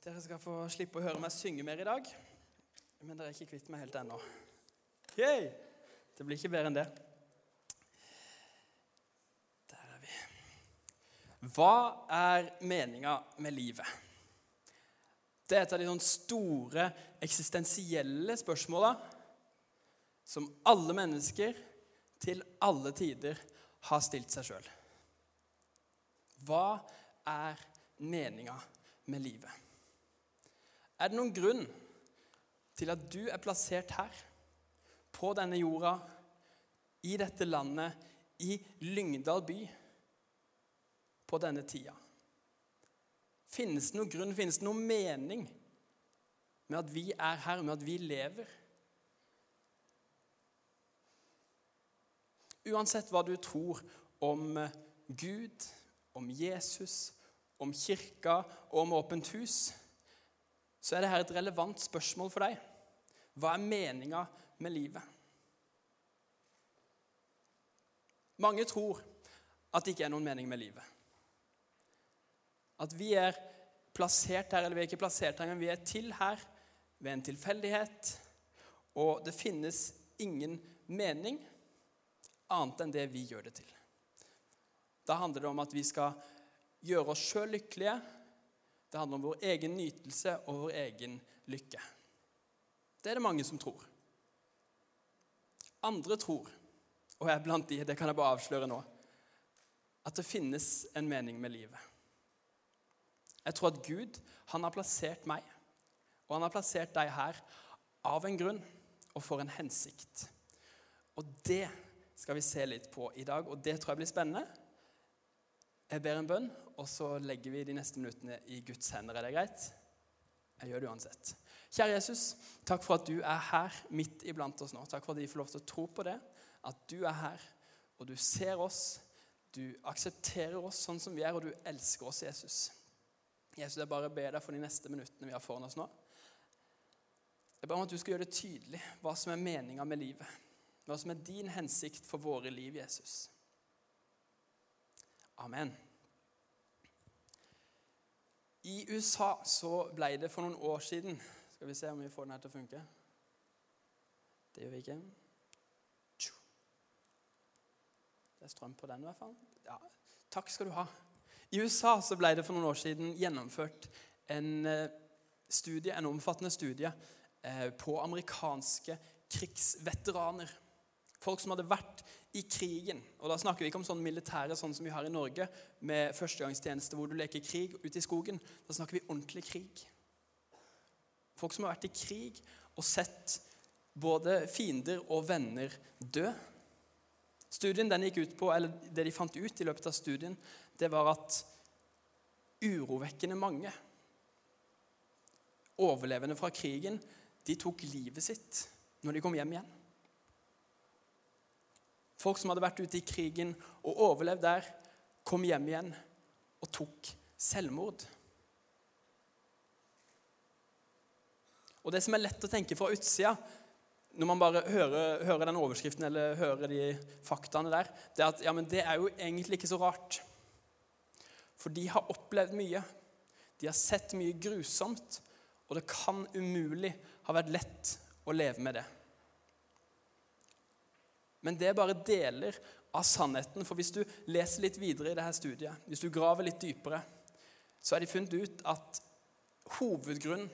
Dere skal få slippe å høre meg synge mer i dag. Men dere er ikke kvitt meg helt ennå. Yay! Det blir ikke bedre enn det. Der er vi. Hva er meninga med livet? Det er et av de sånne store eksistensielle spørsmåla som alle mennesker til alle tider har stilt seg sjøl. Hva er meninga med livet? Er det noen grunn til at du er plassert her, på denne jorda, i dette landet, i Lyngdal by, på denne tida? Finnes det noen grunn, finnes det noen mening med at vi er her, med at vi lever? Uansett hva du tror om Gud, om Jesus, om kirka og om åpent hus, så er dette et relevant spørsmål for deg. Hva er meninga med livet? Mange tror at det ikke er noen mening med livet. At vi er plassert her, eller vi er ikke plassert her, men vi er til her ved en tilfeldighet. Og det finnes ingen mening annet enn det vi gjør det til. Da handler det om at vi skal gjøre oss sjøl lykkelige det handler om vår egen nytelse og vår egen lykke. Det er det mange som tror. Andre tror, og jeg er blant de, det kan jeg bare avsløre nå, at det finnes en mening med livet. Jeg tror at Gud han har plassert meg, og han har plassert deg her av en grunn og for en hensikt. Og det skal vi se litt på i dag, og det tror jeg blir spennende. Jeg ber en bønn, og så legger vi de neste minuttene i Guds hender. Er det greit? Jeg gjør det uansett. Kjære Jesus, takk for at du er her midt iblant oss nå. Takk for at vi får lov til å tro på det, at du er her, og du ser oss. Du aksepterer oss sånn som vi er, og du elsker oss, Jesus. Jesus, jeg bare ber deg for de neste minuttene vi har foran oss nå. Jeg ber om at du skal gjøre det tydelig hva som er meninga med livet. Hva som er din hensikt for våre liv, Jesus. Amen. I USA så ble det for noen år siden Skal vi se om vi får den her til å funke. Det gjør vi ikke. Det er strøm på den, i hvert fall. Ja, takk skal du ha. I USA så ble det for noen år siden gjennomført en eh, studie, en omfattende studie eh, på amerikanske krigsveteraner. Folk som hadde vært i krigen. Og Da snakker vi ikke om sånn militære sånn som vi har i Norge, med førstegangstjeneste hvor du leker krig ute i skogen. Da snakker vi ordentlig krig. Folk som har vært i krig og sett både fiender og venner dø. Studien den gikk ut på, eller Det de fant ut i løpet av studien, det var at urovekkende mange overlevende fra krigen de tok livet sitt når de kom hjem igjen. Folk som hadde vært ute i krigen og overlevd der, kom hjem igjen og tok selvmord. Og Det som er lett å tenke fra utsida, når man bare hører, hører, den overskriften eller hører de faktaene der, det er at ja, men det er jo egentlig ikke så rart. For de har opplevd mye. De har sett mye grusomt, og det kan umulig ha vært lett å leve med det. Men det er bare deler av sannheten. For hvis du leser litt videre i dette studiet, hvis du graver litt dypere, så har de funnet ut at hovedgrunnen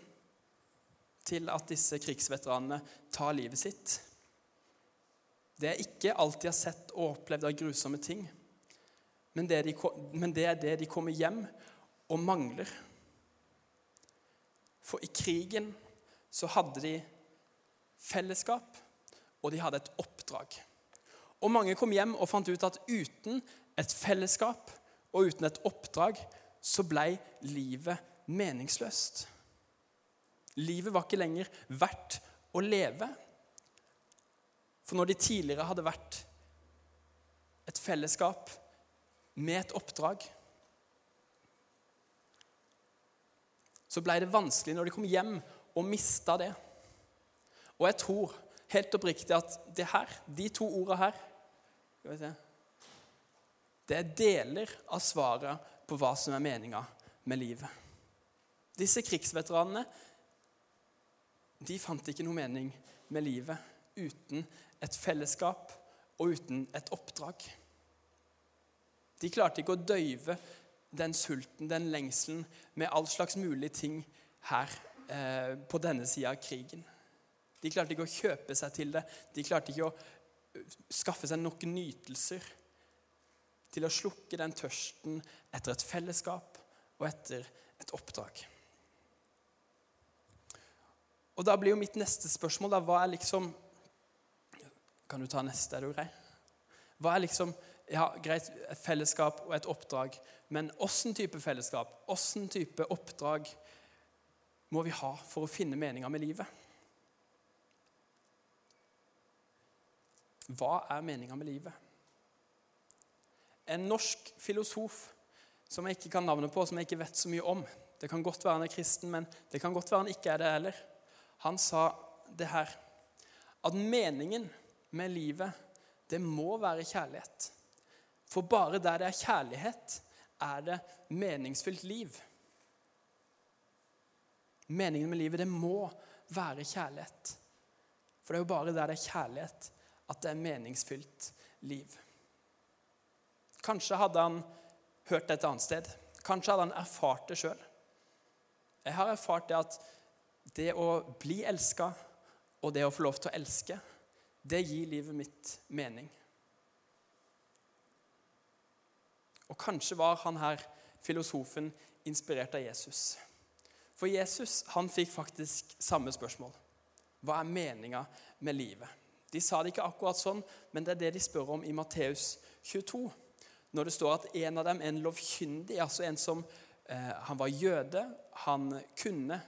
til at disse krigsveteranene tar livet sitt, det er ikke alt de har sett og opplevd av grusomme ting, men det, de, men det er det de kommer hjem og mangler. For i krigen så hadde de fellesskap, og de hadde et oppdrag. Og mange kom hjem og fant ut at uten et fellesskap og uten et oppdrag så ble livet meningsløst. Livet var ikke lenger verdt å leve. For når de tidligere hadde vært et fellesskap med et oppdrag, så blei det vanskelig når de kom hjem og mista det. Og jeg tror helt oppriktig at det her, de to ordene her Det er deler av svaret på hva som er meninga med livet. Disse krigsveteranene de fant ikke noe mening med livet uten et fellesskap og uten et oppdrag. De klarte ikke å døyve den sulten, den lengselen, med all slags mulige ting her eh, på denne sida av krigen. De klarte ikke å kjøpe seg til det. De klarte ikke å eh, skaffe seg nok nytelser til å slukke den tørsten etter et fellesskap og etter et oppdrag. Og Da blir jo mitt neste spørsmål da, hva er liksom Kan du ta neste, er du grei? Hva er liksom ja, greit, et fellesskap og et oppdrag, men åssen type fellesskap, åssen type oppdrag må vi ha for å finne meninga med livet? Hva er meninga med livet? En norsk filosof som jeg ikke kan navnet på, som jeg ikke vet så mye om Det kan godt være han er kristen, men det kan godt være han ikke er det heller. Han sa det her at meningen med livet, det må være kjærlighet. For bare der det er kjærlighet, er det meningsfylt liv. Meningen med livet, det må være kjærlighet. For det er jo bare der det er kjærlighet, at det er meningsfylt liv. Kanskje hadde han hørt det et annet sted. Kanskje hadde han erfart det sjøl. Jeg har erfart det at det å bli elska og det å få lov til å elske, det gir livet mitt mening. Og kanskje var han her, filosofen, inspirert av Jesus. For Jesus han fikk faktisk samme spørsmål. Hva er meninga med livet? De sa det ikke akkurat sånn, men det er det de spør om i Matteus 22. Når det står at en av dem, en lovkyndig, altså en som eh, han var jøde, han kunne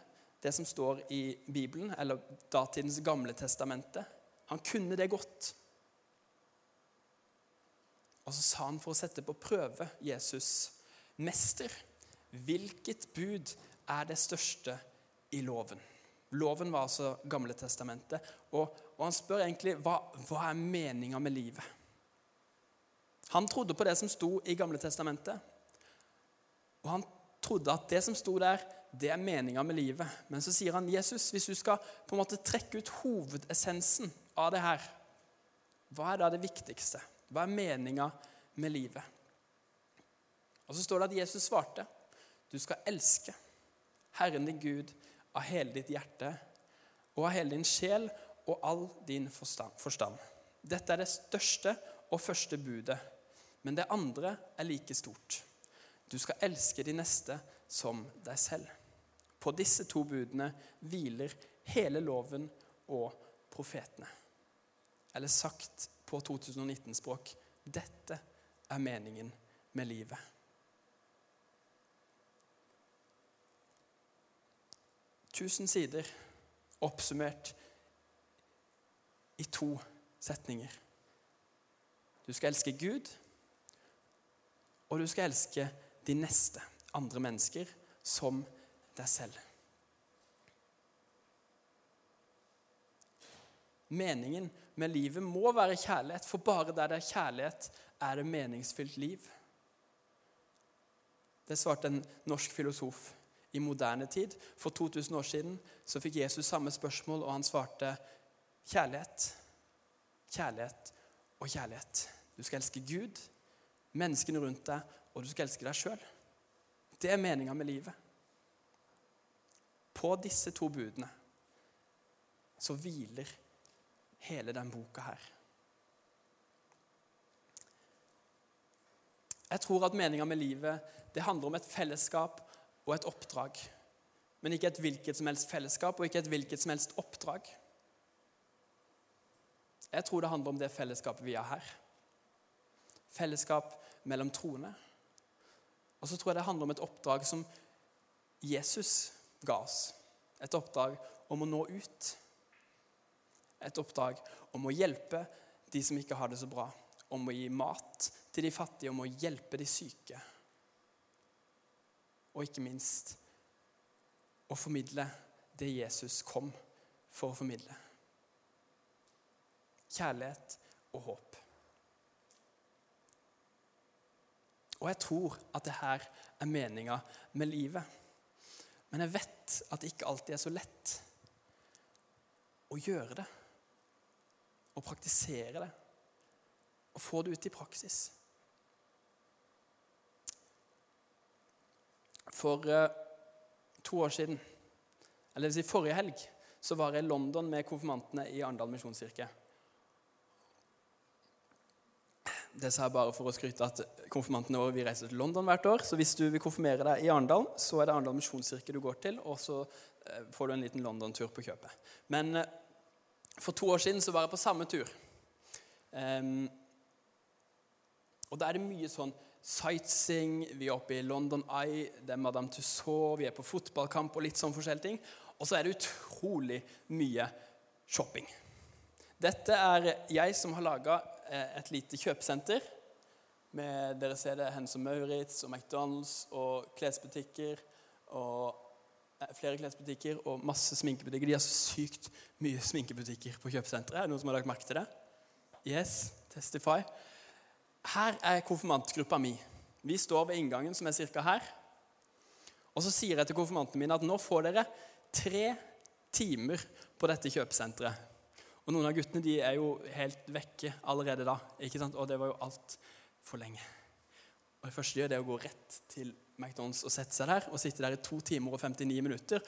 det som står i Bibelen, eller datidens gamle testamente. Han kunne det godt. Og så sa han for å sette på prøve Jesus, 'Mester, hvilket bud er det største i loven?' Loven var altså Gamle testamentet. Og, og han spør egentlig hva, hva er meninga med livet. Han trodde på det som sto i Gamle testamentet. Og han trodde at det som sto der, det er meninga med livet. Men så sier han, Jesus, hvis du skal på en måte trekke ut hovedessensen av det her, hva er da det viktigste? Hva er meninga med livet? Og Så står det at Jesus svarte, du skal elske Herren din Gud av hele ditt hjerte og av hele din sjel og all din forstand. Dette er det største og første budet, men det andre er like stort. Du skal elske de neste som deg selv. På disse to budene hviler hele loven og profetene. Eller sagt på 2019-språk dette er meningen med livet. Tusen sider oppsummert i to setninger. Du skal elske Gud, og du skal elske de neste, andre mennesker, som deg selv. Meningen med livet må være kjærlighet, for bare der det er kjærlighet, er det meningsfylt liv. Det svarte en norsk filosof i moderne tid. For 2000 år siden så fikk Jesus samme spørsmål, og han svarte kjærlighet, kjærlighet og kjærlighet. Du skal elske Gud, menneskene rundt deg, og du skal elske deg sjøl. Det er meninga med livet. På disse to budene så hviler hele den boka her. Jeg tror at meninga med livet det handler om et fellesskap og et oppdrag. Men ikke et hvilket som helst fellesskap og ikke et hvilket som helst oppdrag. Jeg tror det handler om det fellesskapet vi har her. Fellesskap mellom troende. Og så tror jeg det handler om et oppdrag som Jesus ga oss. Et oppdrag om å nå ut et oppdrag om å hjelpe de som ikke har det så bra. Om å gi mat til de fattige, om å hjelpe de syke. Og ikke minst å formidle det Jesus kom for å formidle. Kjærlighet og håp. Og jeg tror at det her er meninga med livet. Men jeg vet at det ikke alltid er så lett å gjøre det. Å praktisere det. Og få det ut i praksis. For uh, to år siden, eller det vil si forrige helg, så var jeg i London med konfirmantene i Arendal misjonskirke. Det sa jeg bare for å skryte at konfirmantene våre vi reiser til London hvert år. Så hvis du vil konfirmere deg i Arendal, så er det Arendal misjonskirke du går til. Og så eh, får du en liten London-tur på kjøpet. Men eh, for to år siden så var jeg på samme tur. Um, og da er det mye sånn sightseeing. Vi er oppe i London Eye, det er Madame Tussauds, vi er på fotballkamp og litt sånn forskjellige ting. Og så er det utrolig mye shopping. Dette er jeg som har laga et lite kjøpesenter. Med, dere ser det Hens og Maurits og McDonald's og klesbutikker. Og eh, flere klesbutikker og masse sminkebutikker. De har sykt mye sminkebutikker på kjøpesenteret. Er det noen som har lagt merke til det? Yes, testify. Her er konfirmantgruppa mi. Vi står ved inngangen, som er ca. her. Og så sier jeg til konfirmantene mine at nå får dere tre timer på dette kjøpesenteret. Og noen av guttene de er jo helt vekke allerede da. ikke sant? Og det var jo altfor lenge. Og Det første de gjør, det er å gå rett til McDonald's og sette seg der. Og sitte der i to timer og 59 minutter.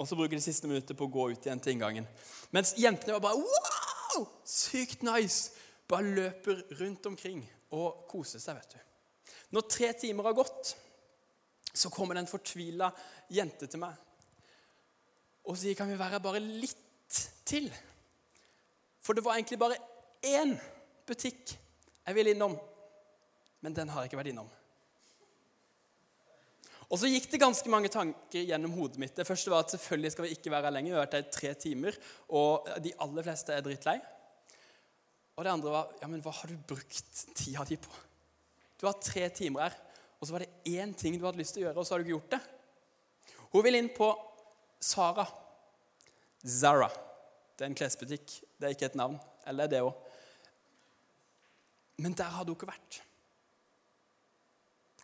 Og så bruker de siste minuttet på å gå ut igjen til inngangen. Mens jentene var bare wow! Sykt nice! Bare løper rundt omkring og koser seg, vet du. Når tre timer har gått, så kommer det en fortvila jente til meg og sier kan vi være bare litt til. For det var egentlig bare én butikk jeg ville innom, men den har jeg ikke vært innom. Og så gikk det ganske mange tanker gjennom hodet mitt. Det første var at selvfølgelig skal vi ikke være her lenger. Vi har vært der i tre timer, og de aller fleste er drittlei. Og det andre var ja, men hva har du brukt tida di på? Du har tre timer her, og så var det én ting du hadde lyst til å gjøre, og så har du ikke gjort det. Hun vil inn på Sara. Zara. Det er en klesbutikk. Det er ikke et navn. Eller det òg. Men der hadde hun ikke vært.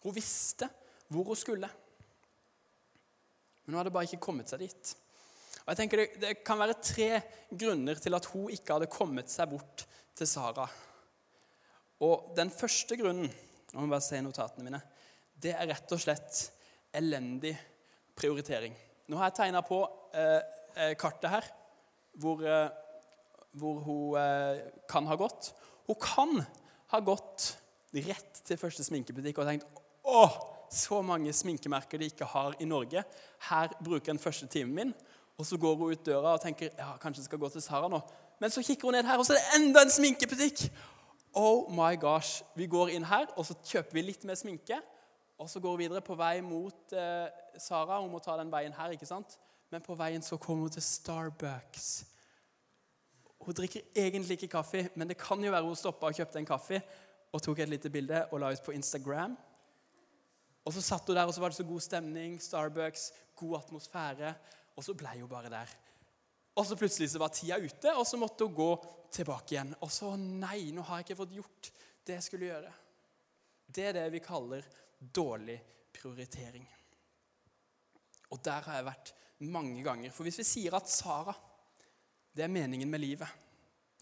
Hun visste hvor hun skulle. Men hun hadde bare ikke kommet seg dit. Og jeg tenker det, det, kan være tre grunner til at hun ikke hadde kommet seg bort til Sara. Og Den første grunnen nå må bare se notatene mine, det er rett og slett elendig prioritering. Nå har jeg tegna på eh, eh, kartet her hvor, eh, hvor hun eh, kan ha gått. Hun kan ha gått rett til første sminkebutikk og tenkt å, så mange sminkemerker de ikke har i Norge. Her bruker jeg den første timen min. Og så går hun ut døra og tenker ja, kanskje jeg skal gå til Sara nå. Men så kikker hun ned her, og så er det enda en sminkebutikk! Oh my gosh. Vi går inn her, og så kjøper vi litt mer sminke. Og så går vi videre på vei mot eh, Sara. Hun må ta den veien her. ikke sant? Men på veien så kommer hun til Starbucks. Hun drikker egentlig ikke kaffe, men det kan jo være hun stoppa og kjøpte en kaffe og tok et lite bilde og la ut på Instagram. Og Så satt hun der, og så var det så god stemning. Starbucks, god atmosfære. Og så ble hun bare der. Og så plutselig så var tida ute, og så måtte hun gå tilbake igjen. Og så Nei, nå har jeg ikke fått gjort det jeg skulle gjøre. Det er det vi kaller dårlig prioritering. Og der har jeg vært mange ganger. For hvis vi sier at Sara, det er meningen med livet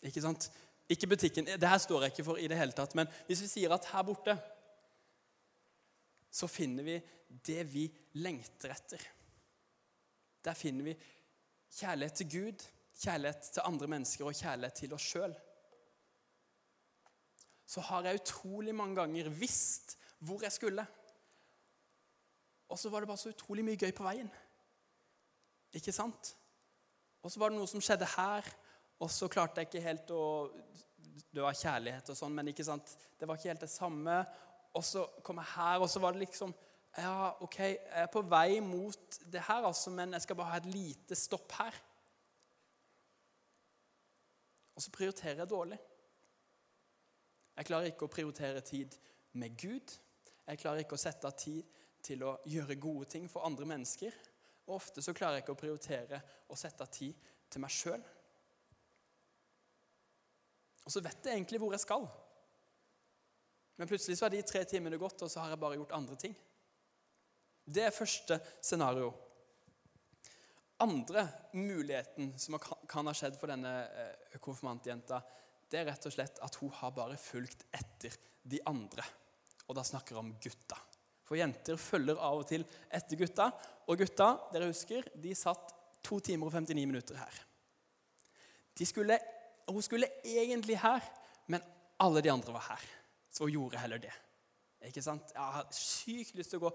Ikke sant? Ikke butikken. Det her står jeg ikke for i det hele tatt. Men hvis vi sier at her borte så finner vi det vi lengter etter. Der finner vi kjærlighet til Gud, kjærlighet til andre mennesker og kjærlighet til oss sjøl. Så har jeg utrolig mange ganger visst hvor jeg skulle. Og så var det bare så utrolig mye gøy på veien. Ikke sant? Og så var det noe som skjedde her, og så klarte jeg ikke helt å Det var kjærlighet og sånn, men ikke sant? det var ikke helt det samme. Og så kom jeg her, og så var det liksom Ja, OK, jeg er på vei mot det her, altså, men jeg skal bare ha et lite stopp her. Og så prioriterer jeg dårlig. Jeg klarer ikke å prioritere tid med Gud. Jeg klarer ikke å sette av tid til å gjøre gode ting for andre mennesker. Og ofte så klarer jeg ikke å prioritere å sette av tid til meg sjøl. Og så vet jeg egentlig hvor jeg skal. Men plutselig så har de tre timene gått, og så har jeg bare gjort andre ting. Det er første scenario. andre muligheten som kan ha skjedd for denne eh, konfirmantjenta, det er rett og slett at hun har bare fulgt etter de andre. Og da snakker jeg om gutta. For jenter følger av og til etter gutta. Og gutta, dere husker, de satt to timer og 59 minutter her. Skulle, hun skulle egentlig her, men alle de andre var her. Så hun gjorde heller det. Ikke sant? Jeg har sykt lyst til å gå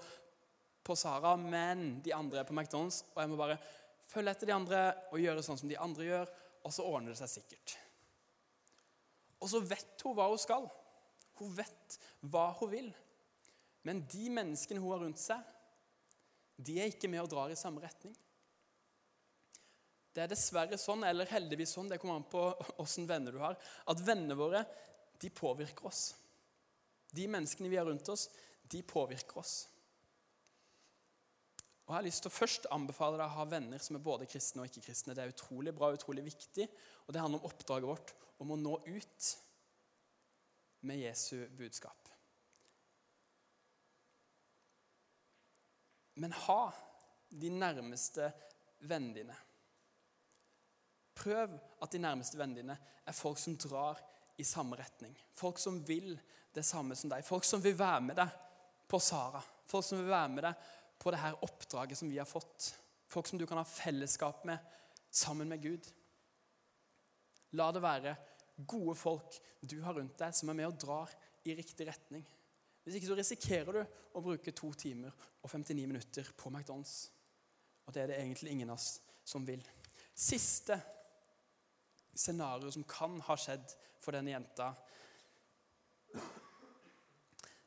på Sara, men de andre er på McDonald's, og jeg må bare følge etter de andre og gjøre sånn som de andre gjør, og så ordner det seg sikkert. Og så vet hun hva hun skal. Hun vet hva hun vil. Men de menneskene hun har rundt seg, de er ikke med og drar i samme retning. Det er dessverre sånn, eller heldigvis sånn, det kommer an på åssen venner du har, at vennene våre de påvirker oss. De menneskene vi har rundt oss, de påvirker oss. Og Jeg har lyst til å først anbefale deg å ha venner som er både kristne og ikke-kristne. Det er utrolig bra utrolig viktig, og det handler om oppdraget vårt om å nå ut med Jesu budskap. Men ha de nærmeste vennene dine. Prøv at de nærmeste vennene dine er folk som drar i samme retning. Folk som vil det samme som deg. Folk som vil være med deg på Sara. Folk som vil være med deg på det her oppdraget som vi har fått. Folk som du kan ha fellesskap med sammen med Gud. La det være gode folk du har rundt deg, som er med og drar i riktig retning. Hvis ikke så risikerer du å bruke to timer og 59 minutter på McDonald's. Og det er det egentlig ingen av oss som vil. Siste scenario som kan ha skjedd for denne jenta,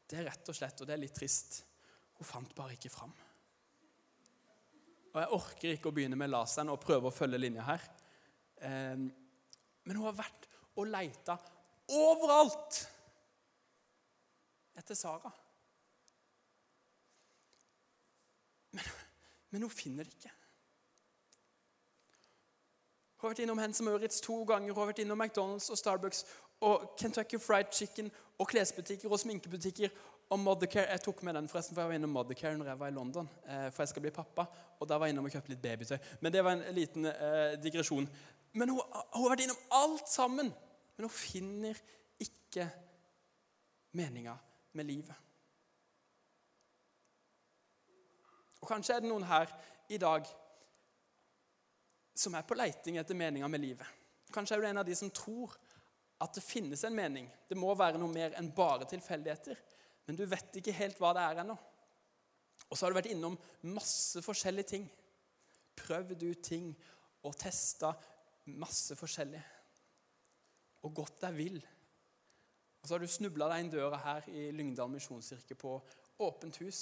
det er rett og slett, og det er litt trist, hun fant bare ikke fram. Og Jeg orker ikke å begynne med laseren og prøve å følge linja her. Ehm, men hun har vært og leita overalt etter Sara. Men, men hun finner det ikke. Hun har vært innom Hens Maurits to ganger, hun har vært innom McDonald's og Starbucks og Kentucky Fried Chicken og klesbutikker og sminkebutikker og Mothercare. Jeg tok med den forresten, for jeg var innom Mothercare når jeg var i London. Eh, for jeg skal bli pappa, og da var jeg innom og kjøpte litt babytøy. Men det var en liten eh, digresjon. Men hun, hun har vært innom alt sammen. Men hun finner ikke meninga med livet. Og Kanskje er det noen her i dag som er på leiting etter meninga med livet. Kanskje er du en av de som tror at det finnes en mening. Det må være noe mer enn bare tilfeldigheter. Men du vet ikke helt hva det er ennå. Og så har du vært innom masse forskjellige ting. Prøvd ut ting og testa masse forskjellig. Og gått deg vill. Og så har du snubla deg inn døra her i Lyngdal misjonskirke på åpent hus.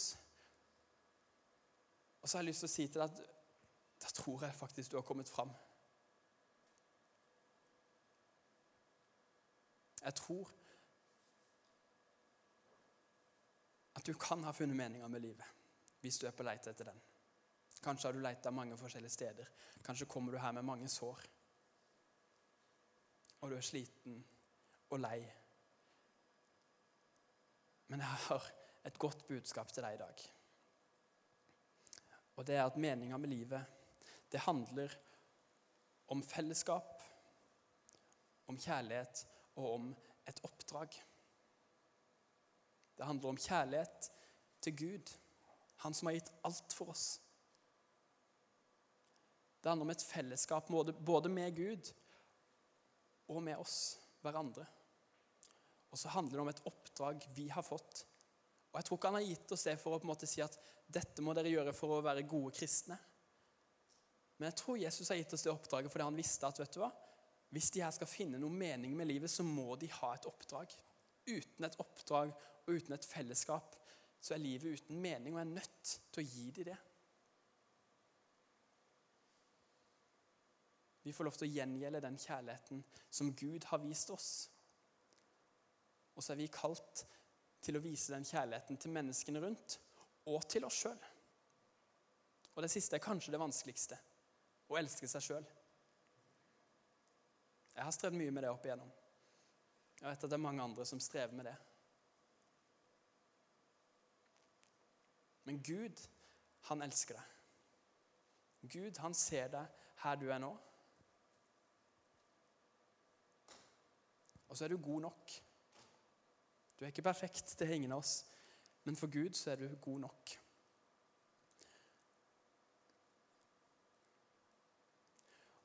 Og så har jeg lyst til å si til deg at da tror jeg faktisk du har kommet fram. Jeg tror at du kan ha funnet meninga med livet hvis du er på leit etter den. Kanskje har du leita mange forskjellige steder. Kanskje kommer du her med mange sår. Og du er sliten og lei. Men jeg har et godt budskap til deg i dag. Og det er at meninga med livet det handler om fellesskap, om kjærlighet og om et oppdrag. Det handler om kjærlighet til Gud, han som har gitt alt for oss. Det handler om et fellesskap både med Gud og med oss, hverandre. Og så handler det om et oppdrag vi har fått. Og Jeg tror ikke han har gitt oss det for å på en måte si at dette må dere gjøre for å være gode kristne. Men jeg tror Jesus har gitt oss det oppdraget fordi han visste at vet du hva? hvis de her skal finne noe mening med livet, så må de ha et oppdrag. Uten et oppdrag og uten et fellesskap så er livet uten mening, og jeg er nødt til å gi dem det. Vi får lov til å gjengjelde den kjærligheten som Gud har vist oss. Og så er vi kalt til å vise den kjærligheten til menneskene rundt og til oss sjøl. Og det siste er kanskje det vanskeligste å elske seg sjøl. Jeg har strevd mye med det opp igjennom. Jeg vet at det er mange andre som strever med det. Men Gud, han elsker deg. Gud, han ser deg her du er nå. Og så er du god nok. Du er ikke perfekt, det er ingen av oss. Men for Gud så er du god nok.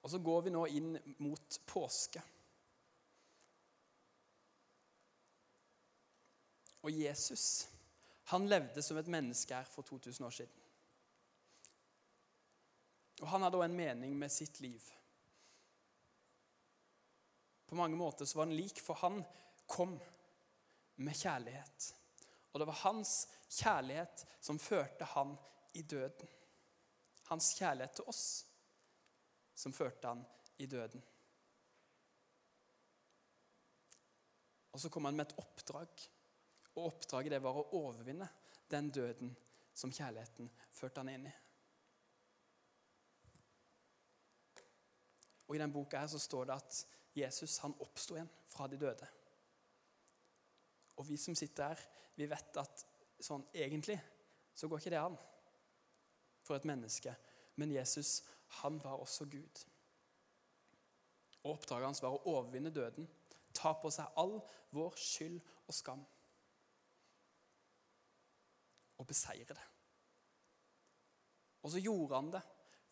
Og så går vi nå inn mot påske. Og Jesus, han levde som et menneske her for 2000 år siden. Og han hadde òg en mening med sitt liv. På mange måter så var han lik, for han kom med kjærlighet. Og det var hans kjærlighet som førte han i døden. Hans kjærlighet til oss som førte han i døden. Og så kom han med et oppdrag. Og oppdraget det var å overvinne den døden som kjærligheten førte han inn i. Og I den boka her så står det at Jesus han oppsto igjen fra de døde. Og vi som sitter her, vi vet at sånn egentlig så går ikke det an for et menneske. Men Jesus, han var også Gud. Og Oppdraget hans var å overvinne døden, ta på seg all vår skyld og skam. Og beseire det. Og så gjorde han det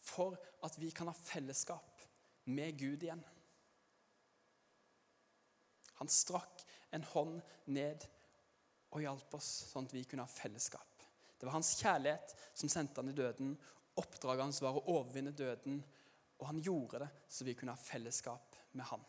for at vi kan ha fellesskap med Gud igjen. Han strakk en hånd ned og hjalp oss, sånn at vi kunne ha fellesskap. Det var hans kjærlighet som sendte han i døden. Oppdraget hans var å overvinne døden, og han gjorde det så vi kunne ha fellesskap med han.